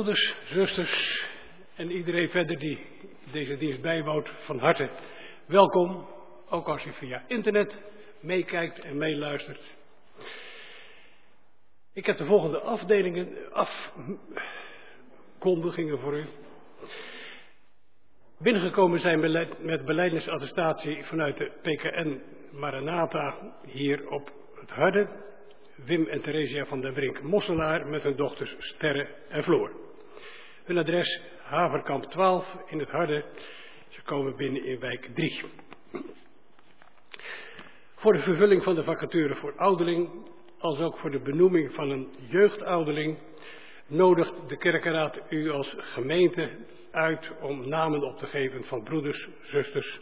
Broeders, zusters en iedereen verder die deze dienst bijwoont, van harte welkom. Ook als u via internet meekijkt en meeluistert. Ik heb de volgende afdelingen, afkondigingen voor u. Binnengekomen zijn met beleidingsattestatie vanuit de PKN Maranata hier op het Harde. Wim en Theresia van der Brink Mosselaar met hun dochters Sterre en Floor. Hun adres Haverkamp 12 in het Harde. Ze komen binnen in wijk 3. Voor de vervulling van de vacature voor ouderling, als ook voor de benoeming van een jeugdouderling, nodigt de kerkenraad u als gemeente uit om namen op te geven van broeders, zusters,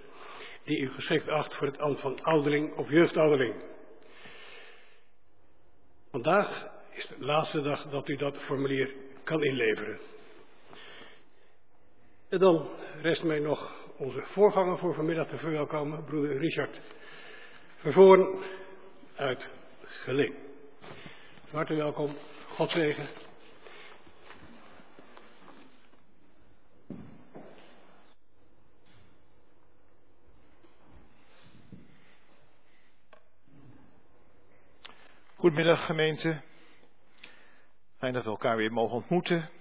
die u geschikt acht voor het ambt van ouderling of jeugdouderling. Vandaag is de laatste dag dat u dat formulier kan inleveren. En dan rest mij nog onze voorganger voor vanmiddag te verwelkomen, broeder Richard Vervoorn uit Geleen. Hartelijk welkom, God zegen. Goedemiddag gemeente. Fijn dat we elkaar weer mogen ontmoeten.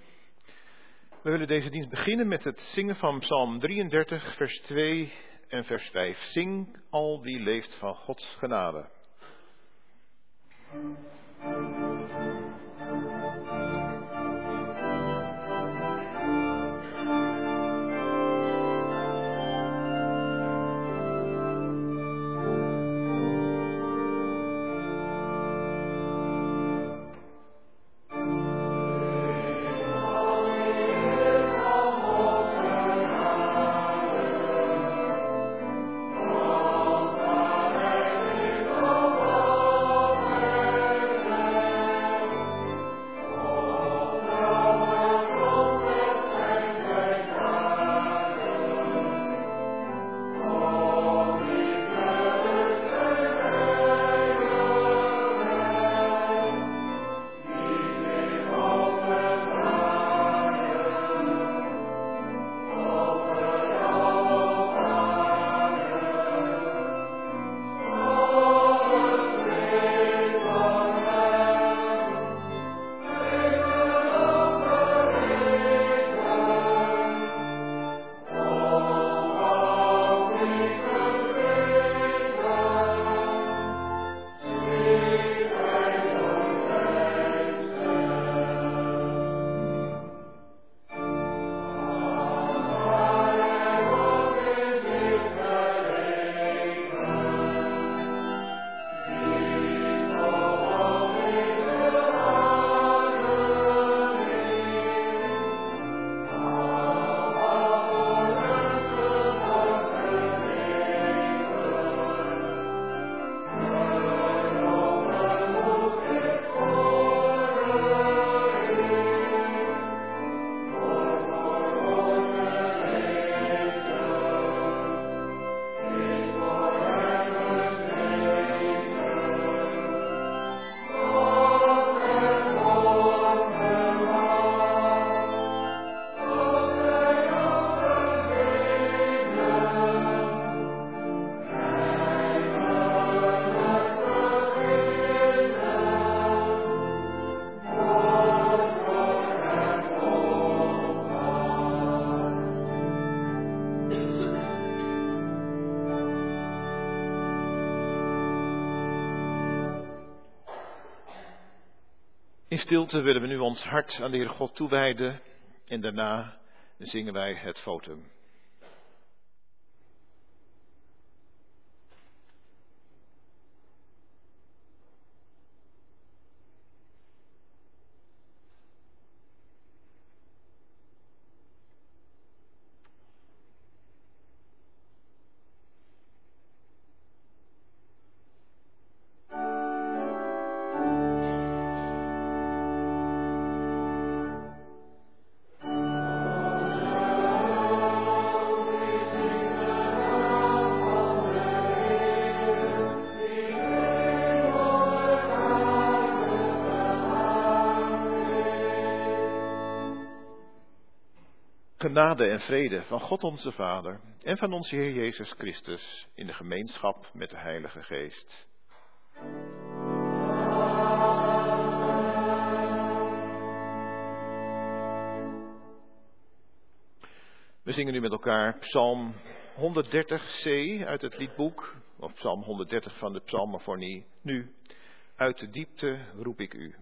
We willen deze dienst beginnen met het zingen van Psalm 33, vers 2 en vers 5. Zing al die leeft van Gods genade. In stilte willen we nu ons hart aan de Heer God toewijden en daarna zingen wij het fotum. Genade en vrede van God onze Vader en van onze Heer Jezus Christus in de gemeenschap met de Heilige Geest. We zingen nu met elkaar Psalm 130c uit het liedboek, of Psalm 130 van de Psalmofonie. Nu, uit de diepte roep ik u.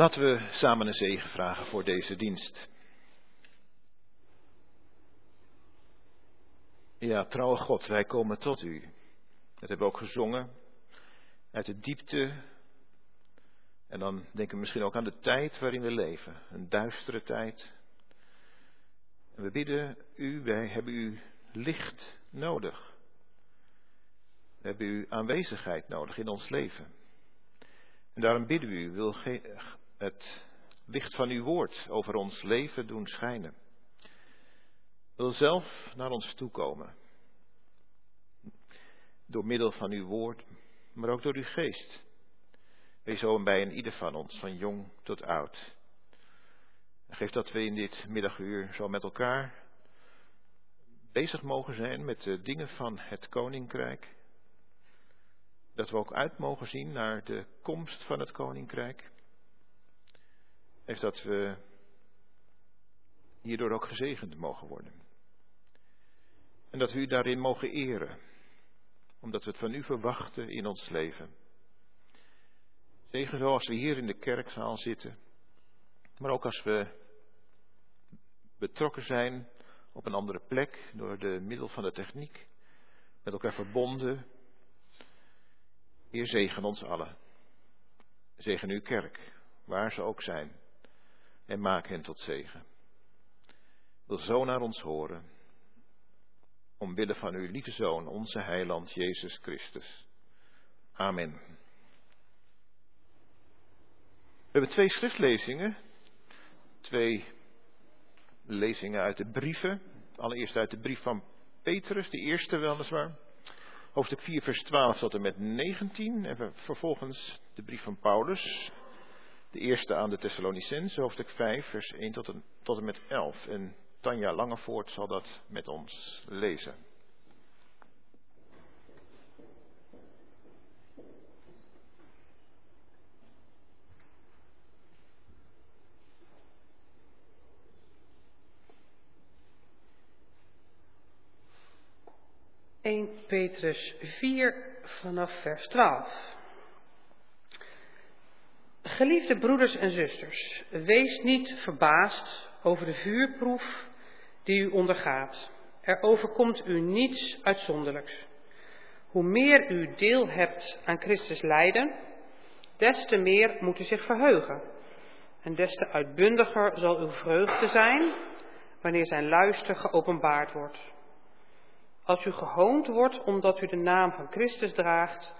Laten we samen een zegen vragen voor deze dienst. Ja, trouwe God, wij komen tot u. Dat hebben we ook gezongen. Uit de diepte. En dan denken we misschien ook aan de tijd waarin we leven. Een duistere tijd. En we bidden u, wij hebben uw licht nodig. We hebben uw aanwezigheid nodig in ons leven. En daarom bidden we u, wil het licht van uw woord over ons leven doen schijnen. Wil zelf naar ons toekomen. Door middel van uw woord, maar ook door uw geest. Wees zo bij een ieder van ons, van jong tot oud. Geef dat we in dit middaguur zo met elkaar bezig mogen zijn met de dingen van het koninkrijk. Dat we ook uit mogen zien naar de komst van het koninkrijk heeft dat we hierdoor ook gezegend mogen worden. En dat we u daarin mogen eren, omdat we het van u verwachten in ons leven. Zegen zoals we hier in de kerkzaal zitten, maar ook als we betrokken zijn op een andere plek door de middel van de techniek, met elkaar verbonden. Heer, zegen ons allen. Zegen uw kerk, waar ze ook zijn, en maak hen tot zegen. Wil zo naar ons horen, omwille van uw lieve Zoon, onze Heiland Jezus Christus. Amen. We hebben twee schriftlezingen, twee lezingen uit de brieven. Allereerst uit de brief van Petrus, de eerste weliswaar. Hoofdstuk 4, vers 12 tot en met 19. En vervolgens de brief van Paulus. De eerste aan de Thessalonicense, hoofdstuk 5, vers 1 tot en, tot en met 11. En Tanja Langevoort zal dat met ons lezen. 1 Petrus 4 vanaf vers 12. Geliefde broeders en zusters, wees niet verbaasd over de vuurproef die u ondergaat. Er overkomt u niets uitzonderlijks. Hoe meer u deel hebt aan Christus lijden, des te meer moet u zich verheugen. En des te uitbundiger zal uw vreugde zijn wanneer zijn luister geopenbaard wordt. Als u gehoond wordt omdat u de naam van Christus draagt,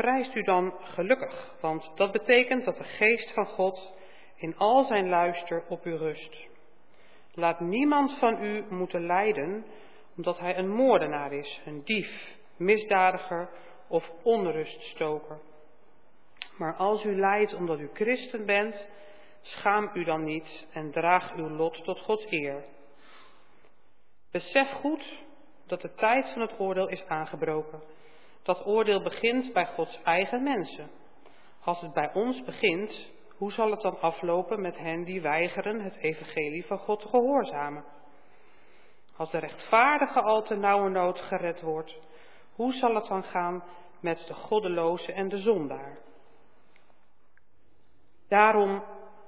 prijst u dan gelukkig, want dat betekent dat de geest van God in al zijn luister op u rust. Laat niemand van u moeten lijden omdat hij een moordenaar is, een dief, misdadiger of onruststoker. Maar als u lijdt omdat u christen bent, schaam u dan niet en draag uw lot tot Gods eer. Besef goed dat de tijd van het oordeel is aangebroken. Dat oordeel begint bij Gods eigen mensen. Als het bij ons begint, hoe zal het dan aflopen met hen die weigeren het evangelie van God te gehoorzamen? Als de rechtvaardige al te nood gered wordt, hoe zal het dan gaan met de goddeloze en de zondaar? Daarom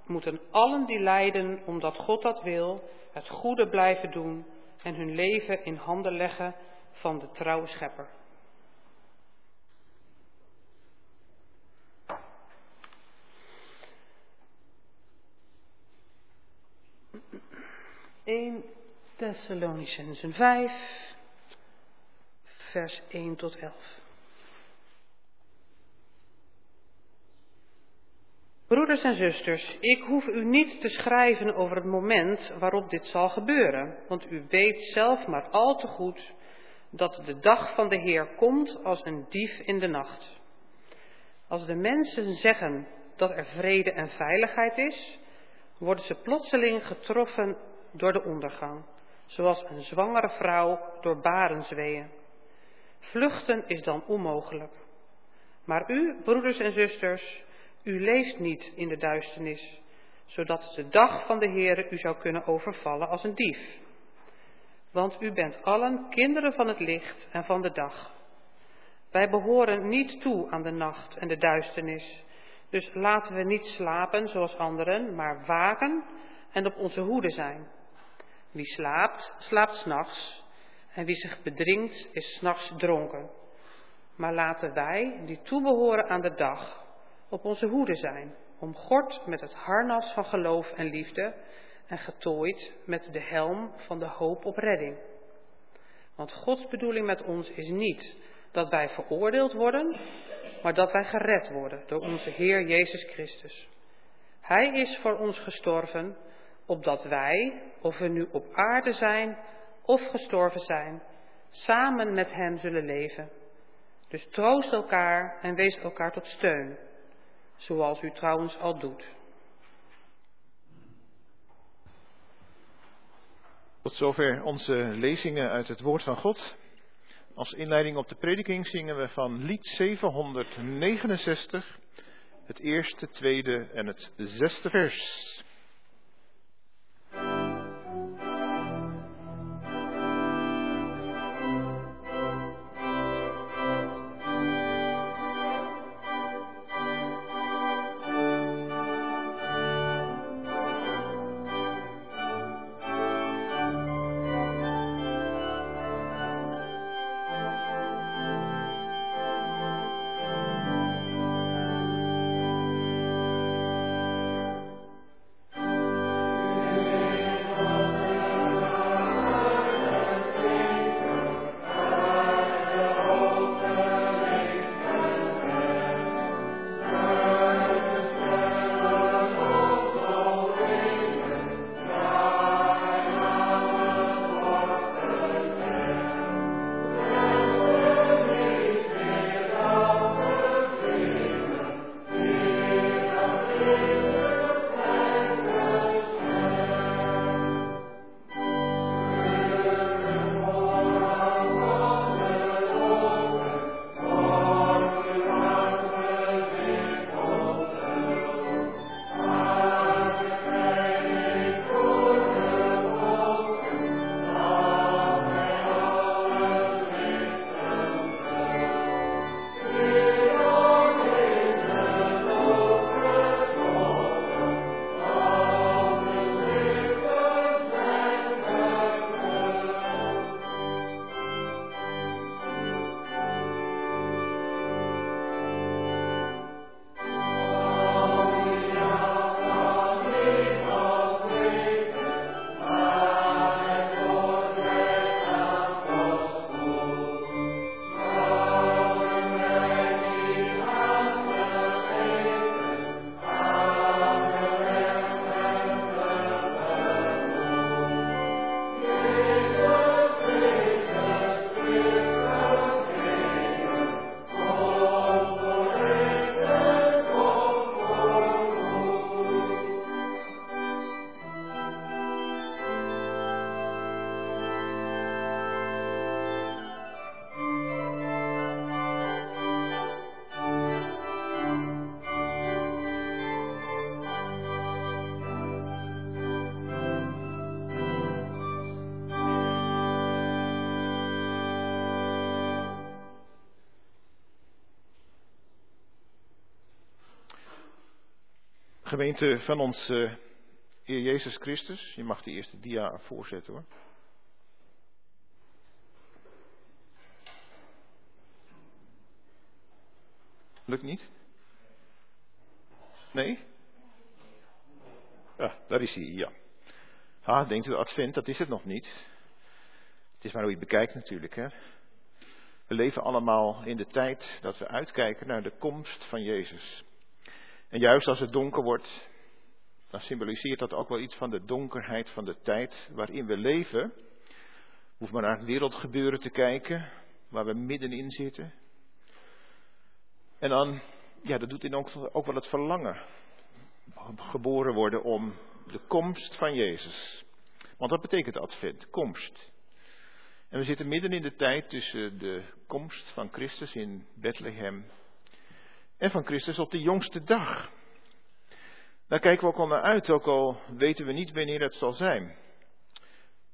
moeten allen die lijden omdat God dat wil, het goede blijven doen en hun leven in handen leggen van de trouwe schepper. Eén Thessalonicensen 5, vers 1 tot 11. Broeders en zusters, ik hoef u niet te schrijven over het moment waarop dit zal gebeuren, want u weet zelf maar al te goed dat de dag van de Heer komt als een dief in de nacht. Als de mensen zeggen dat er vrede en veiligheid is, worden ze plotseling getroffen door de ondergang, zoals een zwangere vrouw door barensweeën. Vluchten is dan onmogelijk. Maar u, broeders en zusters, u leeft niet in de duisternis, zodat de dag van de Heere u zou kunnen overvallen als een dief. Want u bent allen kinderen van het licht en van de dag. Wij behoren niet toe aan de nacht en de duisternis. Dus laten we niet slapen zoals anderen, maar waken en op onze hoede zijn. Wie slaapt, slaapt s'nachts. En wie zich bedringt, is s'nachts dronken. Maar laten wij, die toebehoren aan de dag, op onze hoede zijn, omgord met het harnas van geloof en liefde en getooid met de helm van de hoop op redding. Want Gods bedoeling met ons is niet dat wij veroordeeld worden, maar dat wij gered worden door onze Heer Jezus Christus. Hij is voor ons gestorven, opdat wij, of we nu op aarde zijn of gestorven zijn, samen met Hem zullen leven. Dus troost elkaar en wees elkaar tot steun zoals u trouwens al doet. Tot zover onze lezingen uit het Woord van God. Als inleiding op de prediking zingen we van lied 769, het eerste, tweede en het zesde vers. Gemeente van ons uh, Heer Jezus Christus. Je mag de eerste dia voorzetten hoor. Lukt niet? Nee? Ja, daar is hij, ja. Ah, denkt u advent, dat is het nog niet. Het is maar hoe je bekijkt natuurlijk, hè. We leven allemaal in de tijd dat we uitkijken naar de komst van Jezus. En juist als het donker wordt, dan symboliseert dat ook wel iets van de donkerheid van de tijd waarin we leven. Hoef maar naar het wereldgebeuren te kijken, waar we middenin zitten. En dan, ja, dat doet in ook, ook wel het verlangen. Geboren worden om de komst van Jezus. Want dat betekent advent, komst. En we zitten midden in de tijd tussen de komst van Christus in Bethlehem en van Christus op de jongste dag. Daar kijken we ook al naar uit, ook al weten we niet wanneer het zal zijn.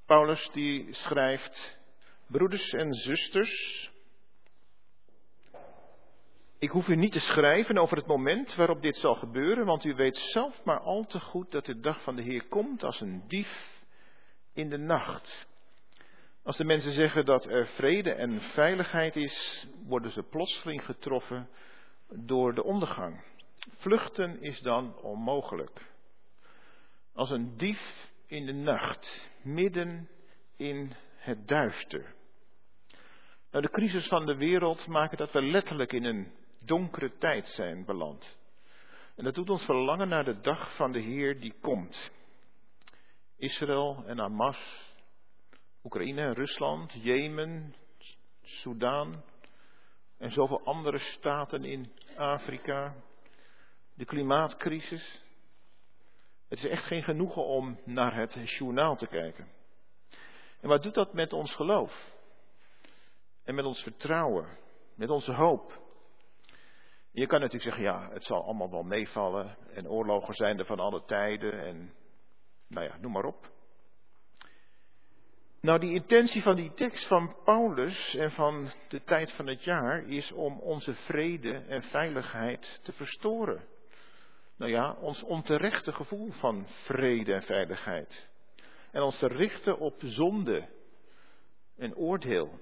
Paulus die schrijft, broeders en zusters, ik hoef u niet te schrijven over het moment waarop dit zal gebeuren, want u weet zelf maar al te goed dat de dag van de Heer komt als een dief in de nacht. Als de mensen zeggen dat er vrede en veiligheid is, worden ze plotseling getroffen door de ondergang. Vluchten is dan onmogelijk. Als een dief in de nacht, midden in het duister. Nou, de crisis van de wereld maken dat we letterlijk in een donkere tijd zijn beland. En dat doet ons verlangen naar de dag van de Heer die komt. Israël en Hamas, Oekraïne, Rusland, Jemen, Soudaan en zoveel andere staten in Afrika, de klimaatcrisis. Het is echt geen genoegen om naar het journaal te kijken. En wat doet dat met ons geloof? En met ons vertrouwen, met onze hoop? Je kan natuurlijk zeggen, ja, het zal allemaal wel meevallen. En oorlogen zijn er van alle tijden. En nou ja, noem maar op. Nou, die intentie van die tekst van Paulus en van de tijd van het jaar is om onze vrede en veiligheid te verstoren. Nou ja, ons onterechte gevoel van vrede en veiligheid. En ons te richten op zonde en oordeel.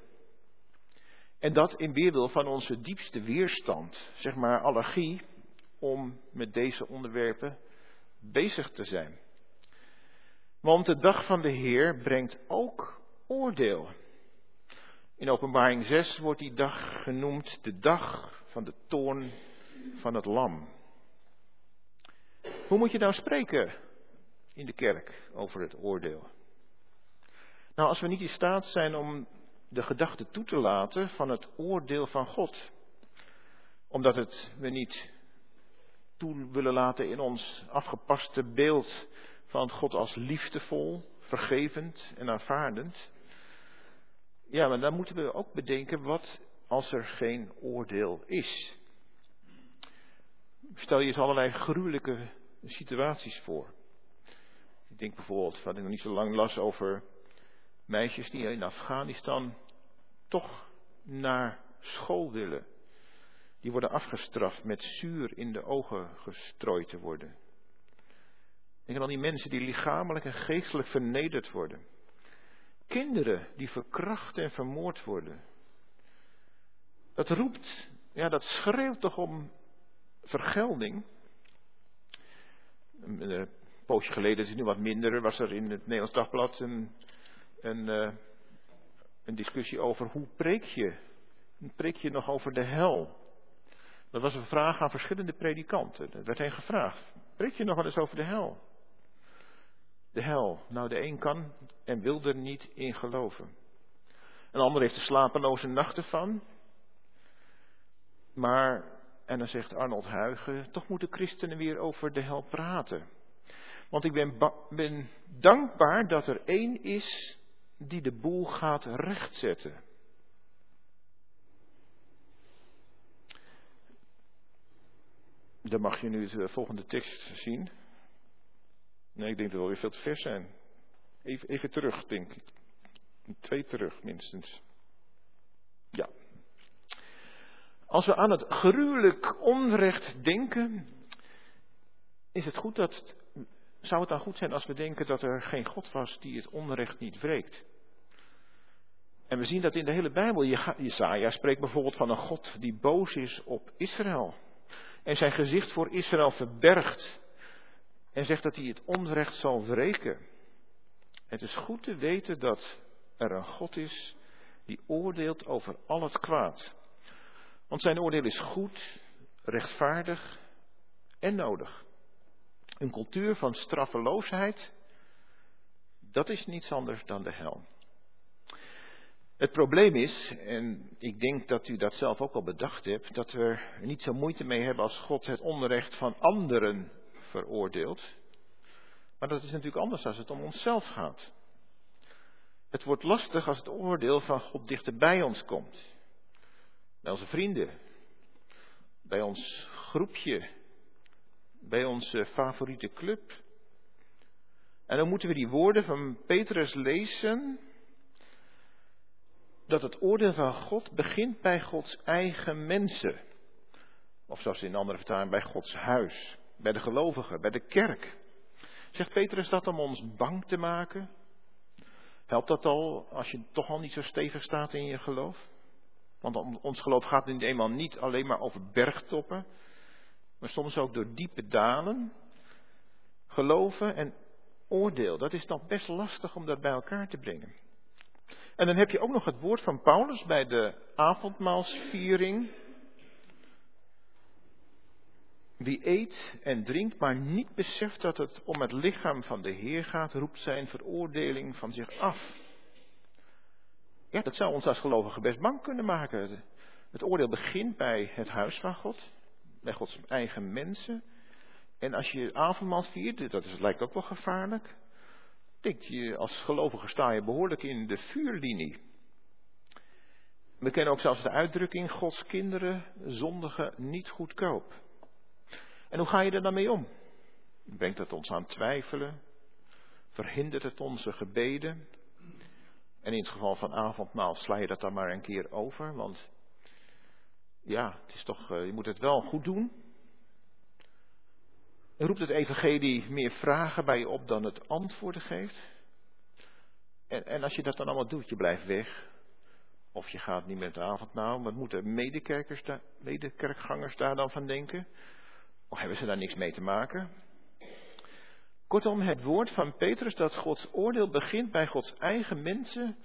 En dat in weerwil van onze diepste weerstand, zeg maar allergie, om met deze onderwerpen bezig te zijn. Want de dag van de Heer brengt ook oordeel. In Openbaring 6 wordt die dag genoemd de dag van de toorn van het lam. Hoe moet je nou spreken in de kerk over het oordeel? Nou, als we niet in staat zijn om de gedachte toe te laten van het oordeel van God, omdat het we niet toe willen laten in ons afgepaste beeld van God als liefdevol, vergevend en aanvaardend. Ja, maar dan moeten we ook bedenken, wat als er geen oordeel is? Stel je eens allerlei gruwelijke situaties voor. Ik denk bijvoorbeeld, wat ik nog niet zo lang las over meisjes die in Afghanistan toch naar school willen. Die worden afgestraft met zuur in de ogen gestrooid te worden. Denk aan al die mensen die lichamelijk en geestelijk vernederd worden. Kinderen die verkracht en vermoord worden. Dat roept, ja, dat schreeuwt toch om vergelding. Een poosje geleden, het nu wat minder, was er in het Nederlands Dagblad een, een, eh, een discussie over hoe preek je? Preek je nog over de hel? Dat was een vraag aan verschillende predikanten. Er werd hen gevraagd, preek je nog wel eens over de hel? De hel. Nou, de een kan en wil er niet in geloven. Een ander heeft er slapeloze nachten van. Maar, en dan zegt Arnold Huigen, toch moeten christenen weer over de hel praten. Want ik ben, ben dankbaar dat er één is die de boel gaat rechtzetten. Dan mag je nu de volgende tekst zien. Nee, ik denk dat we weer veel te ver zijn. Even, even terug, denk ik. Twee terug, minstens. Ja. Als we aan het gruwelijk onrecht denken, is het goed dat, zou het dan goed zijn als we denken dat er geen God was die het onrecht niet wreekt? En we zien dat in de hele Bijbel. Jesaja spreekt bijvoorbeeld van een God die boos is op Israël. En zijn gezicht voor Israël verbergt. En zegt dat hij het onrecht zal wreken. Het is goed te weten dat er een God is die oordeelt over al het kwaad. Want zijn oordeel is goed, rechtvaardig en nodig. Een cultuur van straffeloosheid, dat is niets anders dan de hel. Het probleem is, en ik denk dat u dat zelf ook al bedacht hebt, dat we er niet zo moeite mee hebben als God het onrecht van anderen veroordeelt. Maar dat is natuurlijk anders als het om onszelf gaat. Het wordt lastig als het oordeel van God dichter bij ons komt. Bij onze vrienden, bij ons groepje, bij onze favoriete club. En dan moeten we die woorden van Petrus lezen dat het oordeel van God begint bij Gods eigen mensen. Of zoals in andere vertalingen bij Gods huis, bij de gelovigen, bij de kerk. Zegt Petrus dat om ons bang te maken? Helpt dat al als je toch al niet zo stevig staat in je geloof? Want ons geloof gaat niet eenmaal niet alleen maar over bergtoppen, maar soms ook door diepe dalen. Geloven en oordeel, dat is nog best lastig om dat bij elkaar te brengen. En dan heb je ook nog het woord van Paulus bij de avondmaalsviering. Wie eet en drinkt, maar niet beseft dat het om het lichaam van de Heer gaat, roept zijn veroordeling van zich af. Ja, dat zou ons als gelovigen best bang kunnen maken. Het oordeel begint bij het huis van God, bij Gods eigen mensen. En als je avondmaal viert, dat lijkt ook wel gevaarlijk. Denk je, als gelovige sta je behoorlijk in de vuurlinie. We kennen ook zelfs de uitdrukking, Gods kinderen zondigen niet goedkoop. En hoe ga je er dan mee om? Brengt het ons aan twijfelen? Verhindert het onze gebeden? En in het geval van avondmaal sla je dat dan maar een keer over, want ja, het is toch, eh, je moet het wel goed doen. Roept het evangelie meer vragen bij je op dan het antwoorden geeft? En, en als je dat dan allemaal doet, je blijft weg. Of je gaat niet met de avondmaal, wat moeten medekerkers daar, medekerkgangers daar dan van denken? Of hebben ze daar niks mee te maken? Kortom, het woord van Petrus dat Gods oordeel begint bij Gods eigen mensen,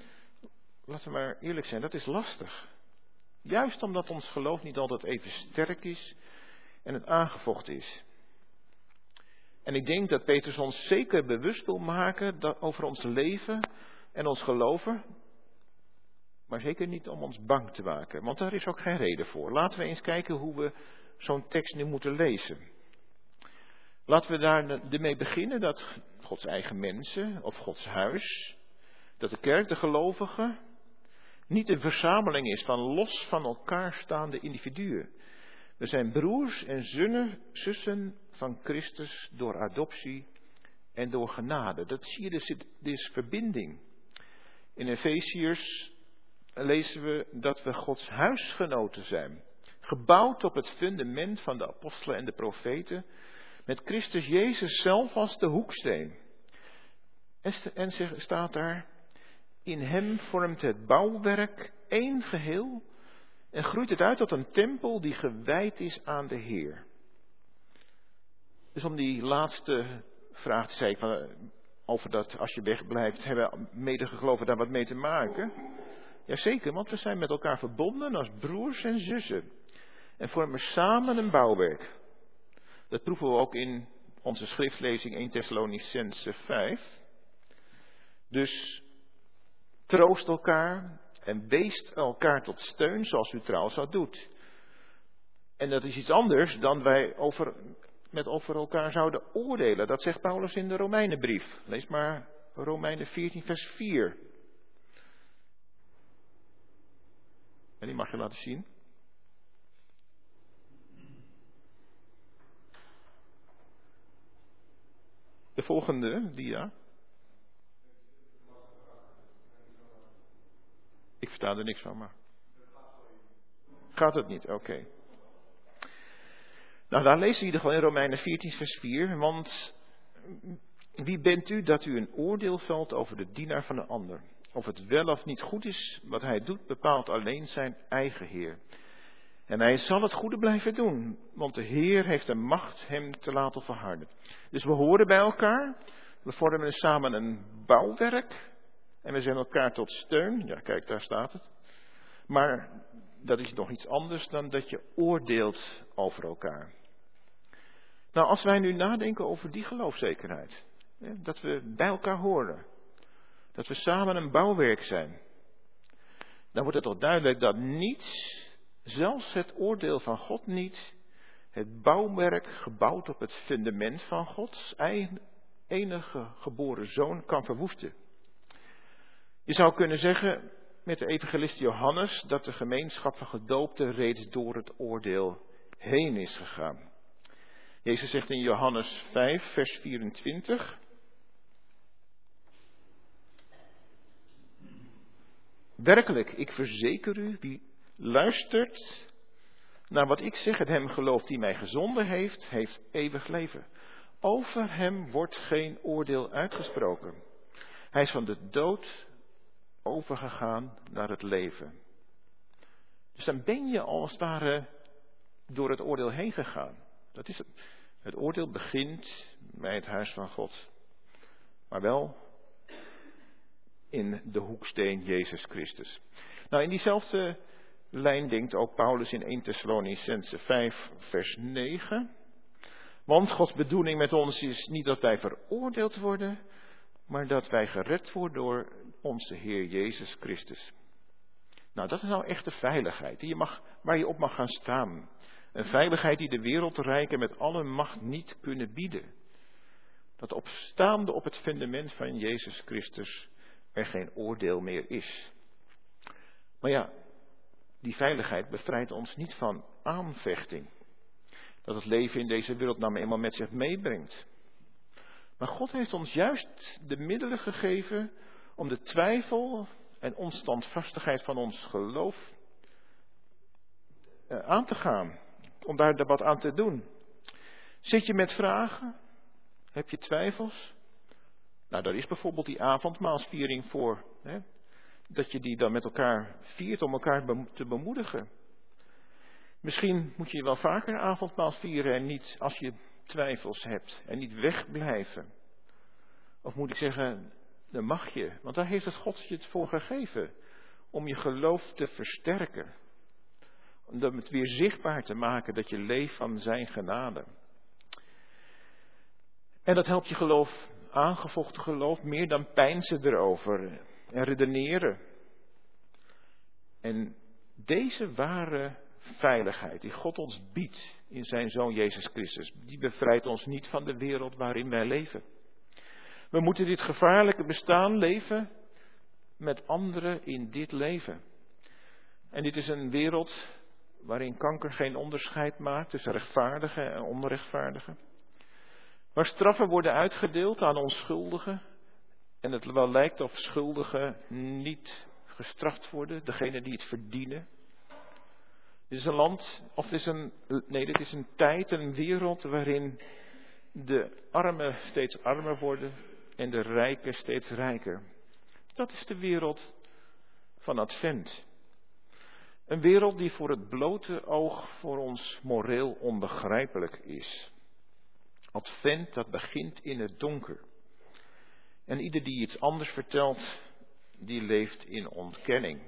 laten we maar eerlijk zijn, dat is lastig. Juist omdat ons geloof niet altijd even sterk is en het aangevochten is. En ik denk dat Petrus ons zeker bewust wil maken over ons leven en ons geloven. Maar zeker niet om ons bang te maken, want daar is ook geen reden voor. Laten we eens kijken hoe we zo'n tekst nu moeten lezen. Laten we daar beginnen dat Gods eigen mensen of Gods huis, dat de kerk, de gelovigen, niet een verzameling is van los van elkaar staande individuen. We zijn broers en zussen van Christus door adoptie en door genade. Dat zie je, dus, is verbinding. In Efeziërs lezen we dat we Gods huisgenoten zijn. Gebouwd op het fundament van de apostelen en de profeten. Met Christus Jezus zelf als de hoeksteen. En staat daar, in hem vormt het bouwwerk één geheel en groeit het uit tot een tempel die gewijd is aan de Heer. Dus om die laatste vraag te zeggen, over dat als je wegblijft, hebben medegeloven daar wat mee te maken? Jazeker, want we zijn met elkaar verbonden als broers en zussen. En vormen samen een bouwwerk. Dat proeven we ook in onze schriftlezing 1 Thessalonicense 5. Dus troost elkaar en weest elkaar tot steun zoals u trouwens al doet. En dat is iets anders dan wij over met over elkaar zouden oordelen. Dat zegt Paulus in de Romeinenbrief. Lees maar Romeinen 14, vers 4. En die mag je laten zien. De volgende dia. Ik versta er niks van, maar. Gaat het niet? Oké. Nou, daar lezen we in ieder geval in Romeinen 14, vers 4. Want wie bent u dat u een oordeel velt over de dienaar van een ander? Of het wel of niet goed is wat hij doet, bepaalt alleen zijn eigen Heer. En hij zal het goede blijven doen, want de Heer heeft de macht hem te laten verharden. Dus we horen bij elkaar, we vormen samen een bouwwerk en we zijn elkaar tot steun. Ja, kijk, daar staat het. Maar dat is nog iets anders dan dat je oordeelt over elkaar. Nou, als wij nu nadenken over die geloofzekerheid, dat we bij elkaar horen, dat we samen een bouwwerk zijn, dan wordt het toch duidelijk dat niets, zelfs het oordeel van God niet, het bouwwerk gebouwd op het fundament van Gods enige geboren zoon kan verwoesten. Je zou kunnen zeggen met de evangelist Johannes dat de gemeenschap van gedoopten reeds door het oordeel heen is gegaan. Jezus zegt in Johannes 5, vers 24. Werkelijk, ik verzeker u, wie luistert naar wat ik zeg en hem gelooft die mij gezonden heeft, heeft eeuwig leven. Over hem wordt geen oordeel uitgesproken. Hij is van de dood overgegaan naar het leven. Dus dan ben je als het ware door het oordeel heen gegaan. Dat is het. Het oordeel begint bij het huis van God. Maar wel in de hoeksteen Jezus Christus. Nou, in diezelfde lijn denkt ook Paulus in 1 Thessalonicense 5, vers 9. Want Gods bedoeling met ons is niet dat wij veroordeeld worden, maar dat wij gered worden door onze Heer Jezus Christus. Nou, dat is nou echt de veiligheid die je mag, waar je op mag gaan staan. Een veiligheid die de wereldrijken met alle macht niet kunnen bieden. Dat opstaande op het fundament van Jezus Christus er geen oordeel meer is. Maar ja, die veiligheid bevrijdt ons niet van aanvechting. Dat het leven in deze wereld nou eenmaal met zich meebrengt. Maar God heeft ons juist de middelen gegeven om de twijfel en onstandvastigheid van ons geloof eh, aan te gaan. Om daar wat aan te doen. Zit je met vragen? Heb je twijfels? Nou, daar is bijvoorbeeld die avondmaalsviering voor. Hè? Dat je die dan met elkaar viert om elkaar te bemoedigen. Misschien moet je wel vaker avondmaal vieren en niet als je twijfels hebt en niet wegblijven. Of moet ik zeggen, dan mag je, want daar heeft het God je het voor gegeven. Om je geloof te versterken. Om het weer zichtbaar te maken dat je leeft van zijn genade. En dat helpt je geloof, aangevochten geloof, meer dan pijnsen erover en redeneren. En deze ware veiligheid die God ons biedt in zijn Zoon Jezus Christus, die bevrijdt ons niet van de wereld waarin wij leven. We moeten dit gevaarlijke bestaan leven met anderen in dit leven. En dit is een wereld waarin kanker geen onderscheid maakt tussen rechtvaardige en onrechtvaardige. Waar straffen worden uitgedeeld aan onschuldigen en het wel lijkt of schuldigen niet gestraft worden, degene die het verdienen. Dit is een land, of dit is een, nee, dit is een tijd, een wereld waarin de armen steeds armer worden en de rijken steeds rijker. Dat is de wereld van Advent. Een wereld die voor het blote oog voor ons moreel onbegrijpelijk is. Advent dat begint in het donker. En ieder die iets anders vertelt, die leeft in ontkenning.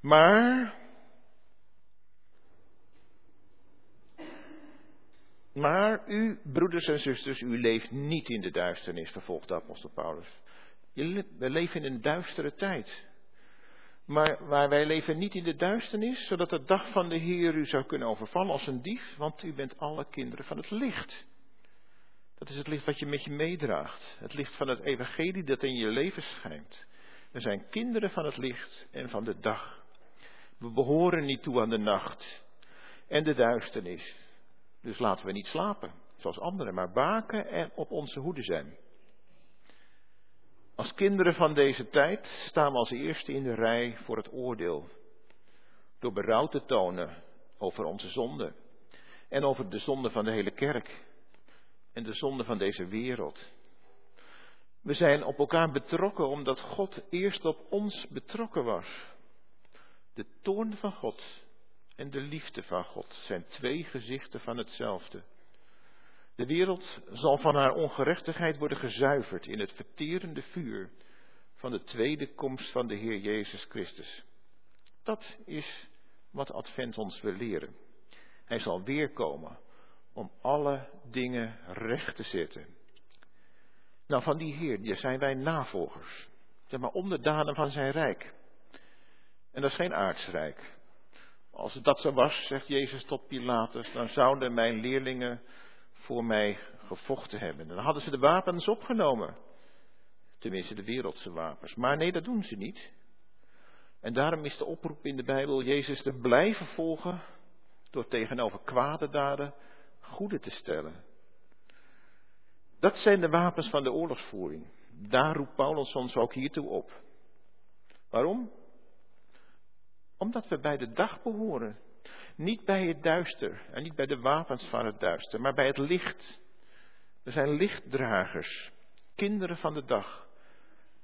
Maar Maar u, broeders en zusters, u leeft niet in de duisternis, vervolgt apostel Paulus. We leven in een duistere tijd. Maar, maar wij leven niet in de duisternis, zodat de dag van de Heer u zou kunnen overvallen als een dief, want u bent alle kinderen van het licht. Dat is het licht wat je met je meedraagt. Het licht van het evangelie dat in je leven schijnt. We zijn kinderen van het licht en van de dag. We behoren niet toe aan de nacht en de duisternis. Dus laten we niet slapen, zoals anderen, maar waken en op onze hoede zijn. Als kinderen van deze tijd staan we als eerste in de rij voor het oordeel. Door berouw te tonen over onze zonde. en over de zonde van de hele kerk en de zonde van deze wereld. We zijn op elkaar betrokken omdat God eerst op ons betrokken was. De toorn van God en de liefde van God zijn twee gezichten van hetzelfde. De wereld zal van haar ongerechtigheid worden gezuiverd in het verterende vuur van de tweede komst van de Heer Jezus Christus. Dat is wat Advent ons wil leren. Hij zal weerkomen om alle dingen recht te zetten. Nou, van die Heer zijn wij navolgers. Zeg maar onderdanen van zijn rijk. En dat is geen aardsrijk. Als het dat zo was, zegt Jezus tot Pilatus, dan zouden mijn leerlingen voor mij gevochten hebben. En dan hadden ze de wapens opgenomen. Tenminste, de wereldse wapens. Maar nee, dat doen ze niet. En daarom is de oproep in de Bijbel Jezus te blijven volgen door tegenover kwade daden goede te stellen. Dat zijn de wapens van de oorlogsvoering. Daar roept Paulus ons ook hiertoe op. Waarom? Omdat we bij de dag behoren. Niet bij het duister en niet bij de wapens van het duister, maar bij het licht. We zijn lichtdragers, kinderen van de dag,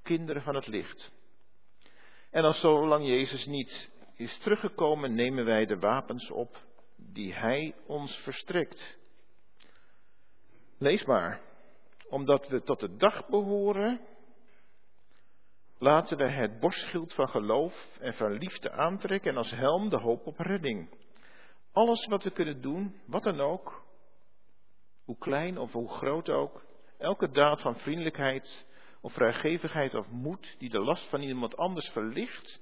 kinderen van het licht. En als zolang Jezus niet is teruggekomen, nemen wij de wapens op die Hij ons verstrekt. Lees maar. Omdat we tot de dag behoren, laten we het borstschild van geloof en van liefde aantrekken en als helm de hoop op redding. Alles wat we kunnen doen, wat dan ook, hoe klein of hoe groot ook, elke daad van vriendelijkheid of vrijgevigheid of moed die de last van iemand anders verlicht,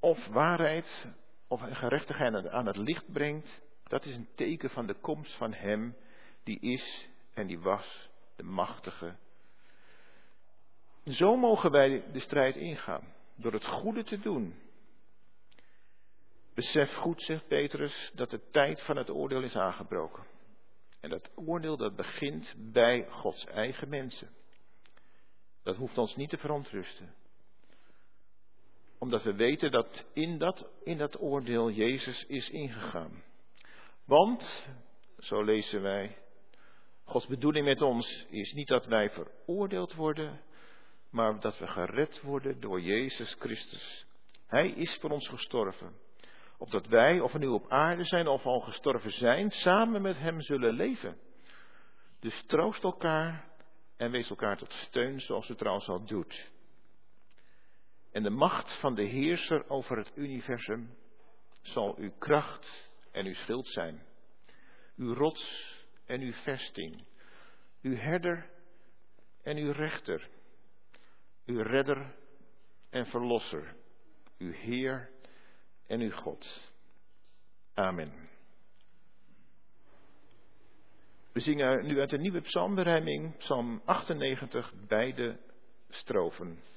of waarheid of gerechtigheid aan het licht brengt, dat is een teken van de komst van Hem die is en die was, de machtige. Zo mogen wij de strijd ingaan, door het goede te doen. Besef goed, zegt Petrus, dat de tijd van het oordeel is aangebroken. En dat oordeel dat begint bij Gods eigen mensen. Dat hoeft ons niet te verontrusten. Omdat we weten dat in dat, in dat oordeel Jezus is ingegaan. Want, zo lezen wij, Gods bedoeling met ons is niet dat wij veroordeeld worden, maar dat we gered worden door Jezus Christus. Hij is voor ons gestorven, opdat wij, of we nu op aarde zijn of al gestorven zijn, samen met Hem zullen leven. Dus troost elkaar en wees elkaar tot steun, zoals u trouwens al doet. En de macht van de heerser over het universum zal uw kracht en uw schild zijn, uw rots en uw vesting, uw herder en uw rechter, uw redder en verlosser, uw Heer en uw God. Amen. We zingen nu uit de nieuwe psalmberijming, psalm 98, beide strofen.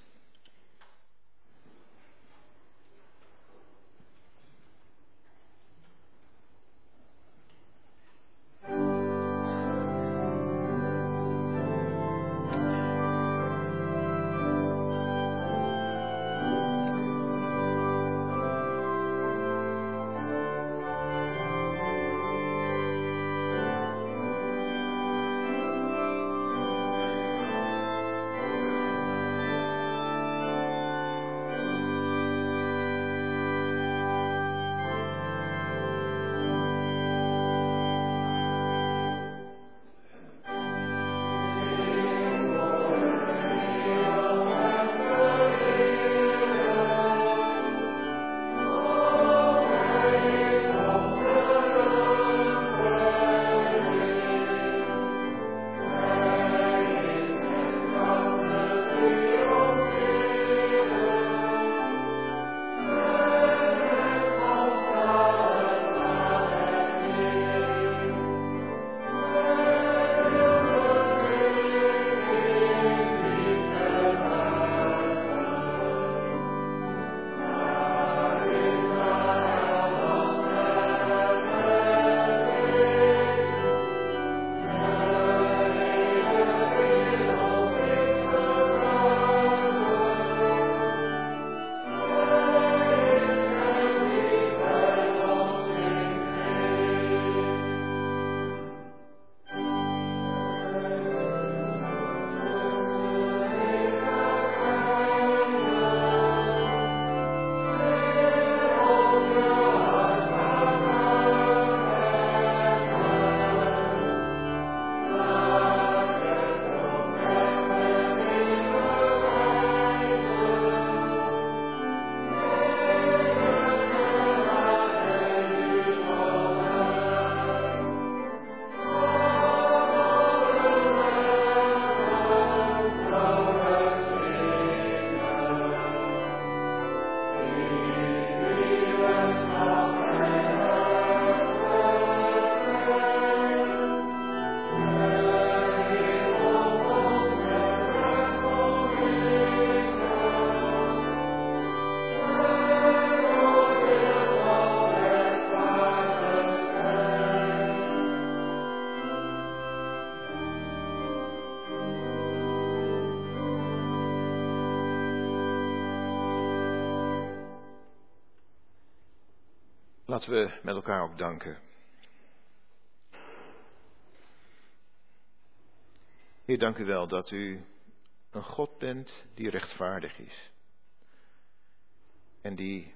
Laten we met elkaar ook danken. Heer, dank u wel dat u een God bent die rechtvaardig is. En die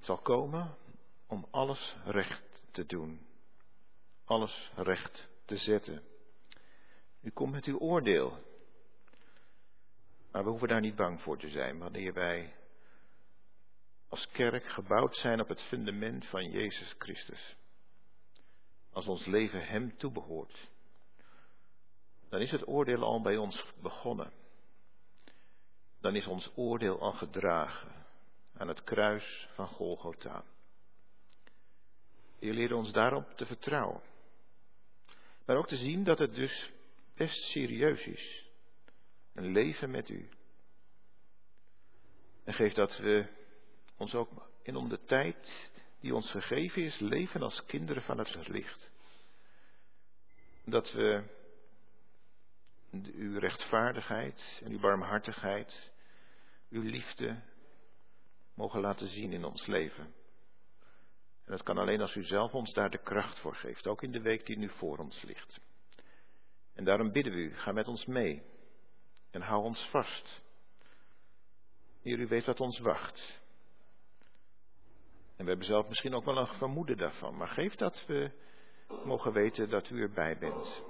zal komen om alles recht te doen. Alles recht te zetten. U komt met uw oordeel. Maar we hoeven daar niet bang voor te zijn wanneer wij als kerk gebouwd zijn op het fundament van Jezus Christus. Als ons leven Hem toebehoort. Dan is het oordeel al bij ons begonnen. Dan is ons oordeel al gedragen aan het kruis van Golgotha. Je leert ons daarop te vertrouwen. Maar ook te zien dat het dus best serieus is. Een leven met u. En geef dat we ons ook in om de tijd die ons gegeven is, leven als kinderen van het licht. Dat we uw rechtvaardigheid en uw barmhartigheid, uw liefde mogen laten zien in ons leven. En dat kan alleen als u zelf ons daar de kracht voor geeft, ook in de week die nu voor ons ligt. En daarom bidden we u, ga met ons mee en hou ons vast. Heer, u weet wat ons wacht. En we hebben zelf misschien ook wel een vermoeden daarvan, maar geef dat we mogen weten dat u erbij bent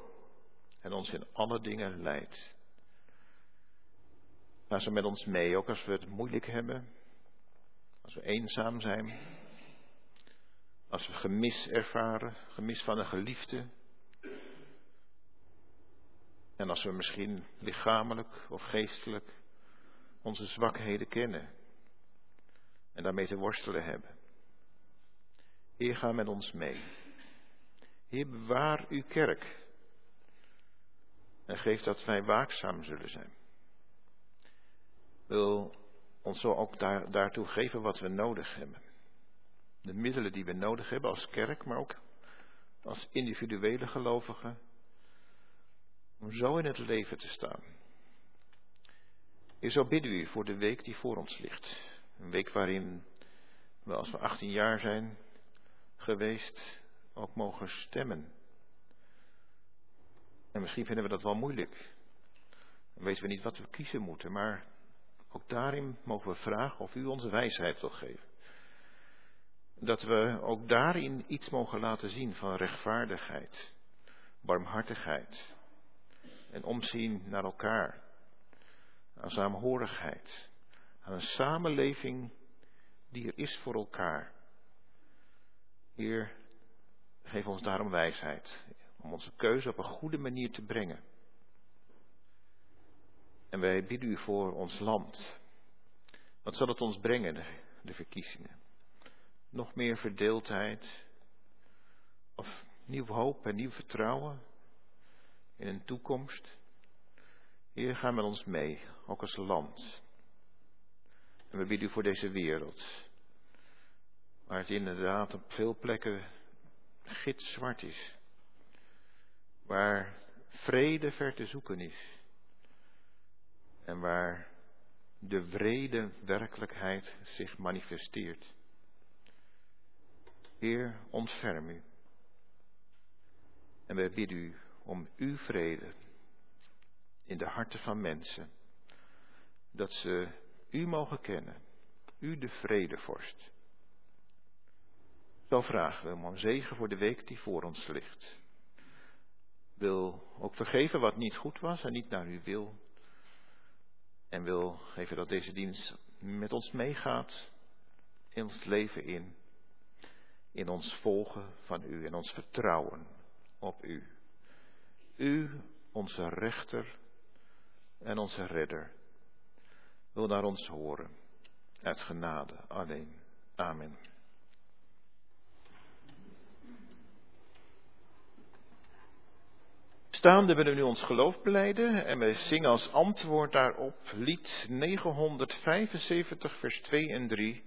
en ons in alle dingen leidt. Ga ze met ons mee, ook als we het moeilijk hebben, als we eenzaam zijn, als we gemis ervaren, gemis van een geliefde. En als we misschien lichamelijk of geestelijk onze zwakheden kennen en daarmee te worstelen hebben. Heer, ga met ons mee. Heer, bewaar uw kerk. En geef dat wij waakzaam zullen zijn. Wil ons zo ook daar, daartoe geven wat we nodig hebben. De middelen die we nodig hebben als kerk, maar ook als individuele gelovigen. Om zo in het leven te staan. Ik zou bidden u voor de week die voor ons ligt. Een week waarin we als we 18 jaar zijn geweest ook mogen stemmen. En misschien vinden we dat wel moeilijk. Dan weten we niet wat we kiezen moeten, maar ook daarin mogen we vragen of u onze wijsheid wil geven. Dat we ook daarin iets mogen laten zien van rechtvaardigheid, barmhartigheid en omzien naar elkaar, aan saamhorigheid, aan een samenleving die er is voor elkaar. Heer, geef ons daarom wijsheid om onze keuze op een goede manier te brengen. En wij bidden u voor ons land. Wat zal het ons brengen, de, verkiezingen? Nog meer verdeeldheid? Of nieuw hoop en nieuw vertrouwen in een toekomst? Heer, ga met ons mee, ook als land. En we bidden u voor deze wereld. Waar het inderdaad op veel plekken gitzwart is. Waar vrede ver te zoeken is en waar de vrede werkelijkheid zich manifesteert. Heer, ontferm u. En wij bidden u om uw vrede in de harten van mensen, dat ze u mogen kennen, u de vredevorst. Zo vragen we om een zegen voor de week die voor ons ligt. Wil ook vergeven wat niet goed was en niet naar uw wil. En wil geven dat deze dienst met ons meegaat in ons leven in. In ons volgen van u en ons vertrouwen op u. U, onze rechter en onze redder, wil naar ons horen. Uit genade alleen. Amen. Staande willen we nu ons geloof beleiden en we zingen als antwoord daarop lied 975 vers 2 en 3.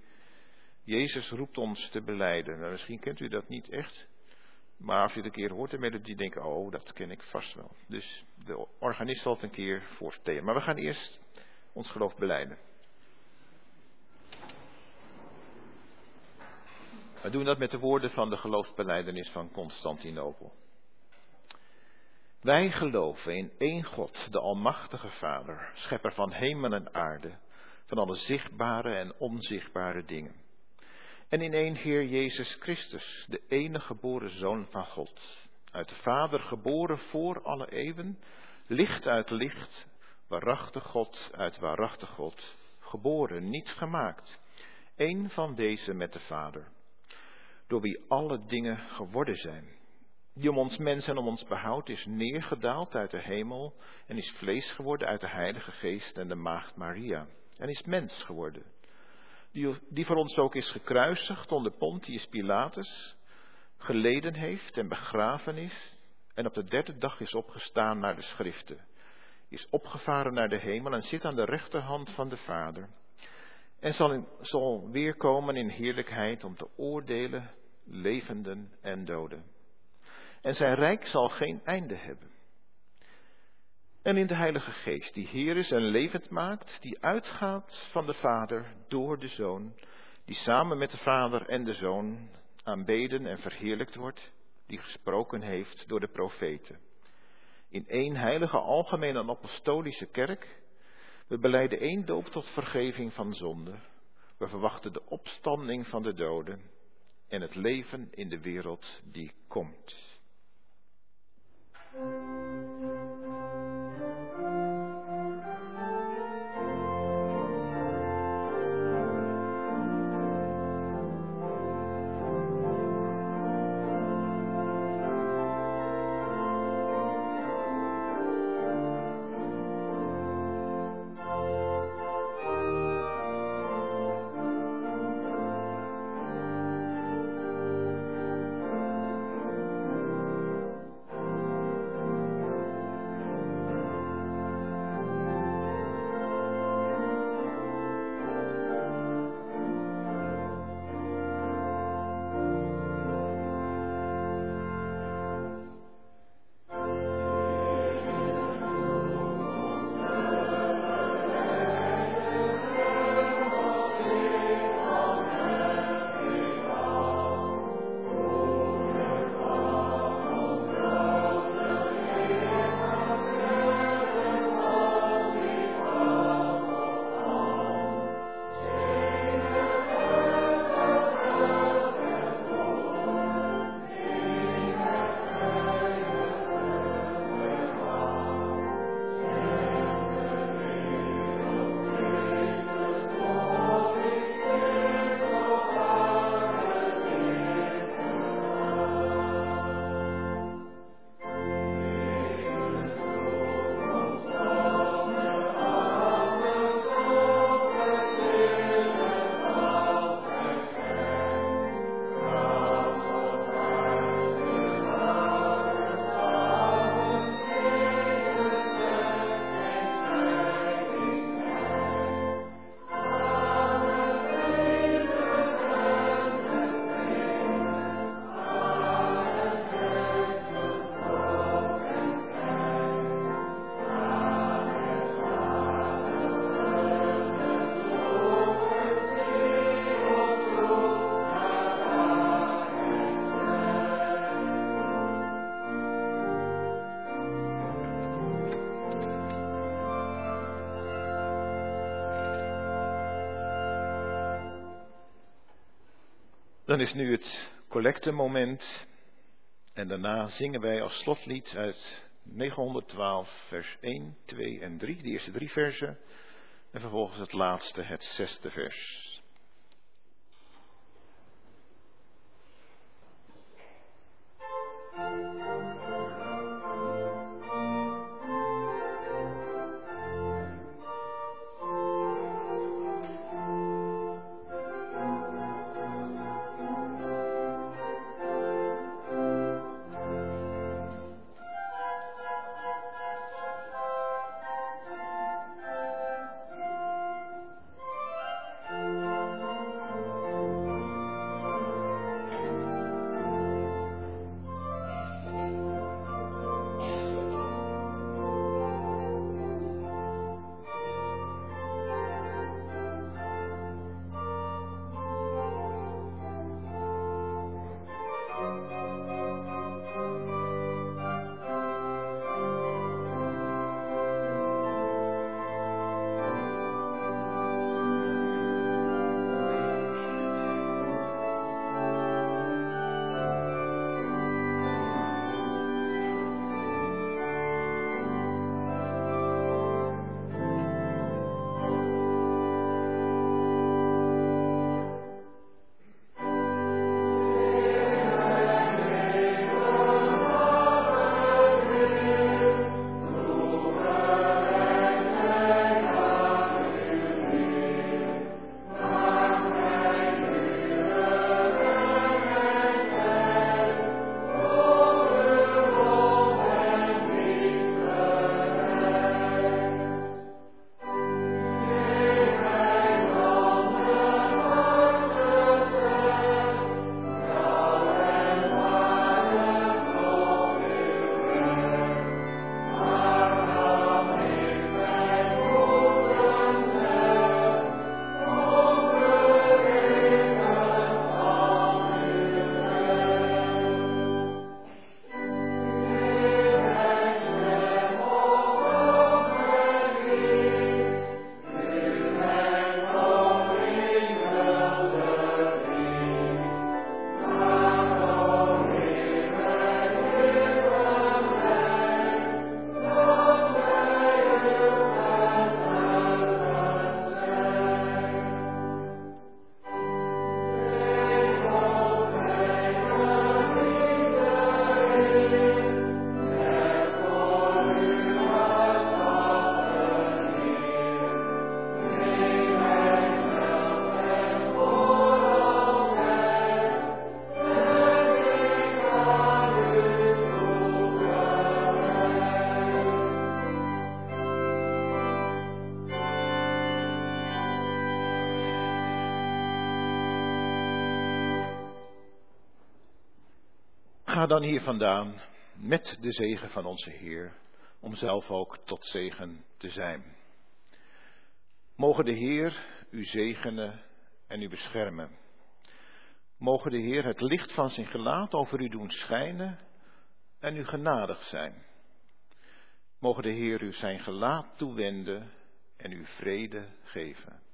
Jezus roept ons te beleiden. Nou, misschien kent u dat niet echt, maar als je het een keer hoort de melodie, denk je, oh, dat ken ik vast wel. Dus de organist zal het een keer voorstellen. Maar we gaan eerst ons geloof beleiden. We doen dat met de woorden van de geloofsbeleidenis van Constantinopel. Wij geloven in één God, de Almachtige Vader, schepper van hemel en aarde, van alle zichtbare en onzichtbare dingen. En in één Heer Jezus Christus, de enige geboren Zoon van God, uit de Vader geboren voor alle eeuwen, licht uit licht, waarachtig God uit waarachtig God, geboren, niet gemaakt, één van deze met de Vader, door wie alle dingen geworden zijn die om ons mens en om ons behoud is neergedaald uit de hemel en is vlees geworden uit de Heilige Geest en de Maagd Maria en is mens geworden. Die, die voor ons ook is gekruisigd onder Pontius Pilatus, geleden heeft en begraven is en op de derde dag is opgestaan naar de schriften, is opgevaren naar de hemel en zit aan de rechterhand van de Vader en zal, in, zal weerkomen in heerlijkheid om te oordelen levenden en doden en zijn rijk zal geen einde hebben. En in de Heilige Geest, die Heer is en levend maakt, die uitgaat van de Vader door de Zoon, die samen met de Vader en de Zoon aanbeden en verheerlijkt wordt, die gesproken heeft door de profeten. In één heilige algemene en apostolische kerk, we beleiden één doop tot vergeving van zonde, we verwachten de opstanding van de doden en het leven in de wereld die komt. Thank you. Dan is nu het collectemoment. En daarna zingen wij als slotlied uit 912, vers 1, 2 en 3, de eerste drie versen. En vervolgens het laatste, het zesde vers. Dan hier vandaan met de zegen van onze Heer, om zelf ook tot zegen te zijn. Mogen de Heer u zegenen en u beschermen. Mogen de Heer het licht van zijn gelaat over u doen schijnen en u genadig zijn. Mogen de Heer u zijn gelaat toewenden en u vrede geven.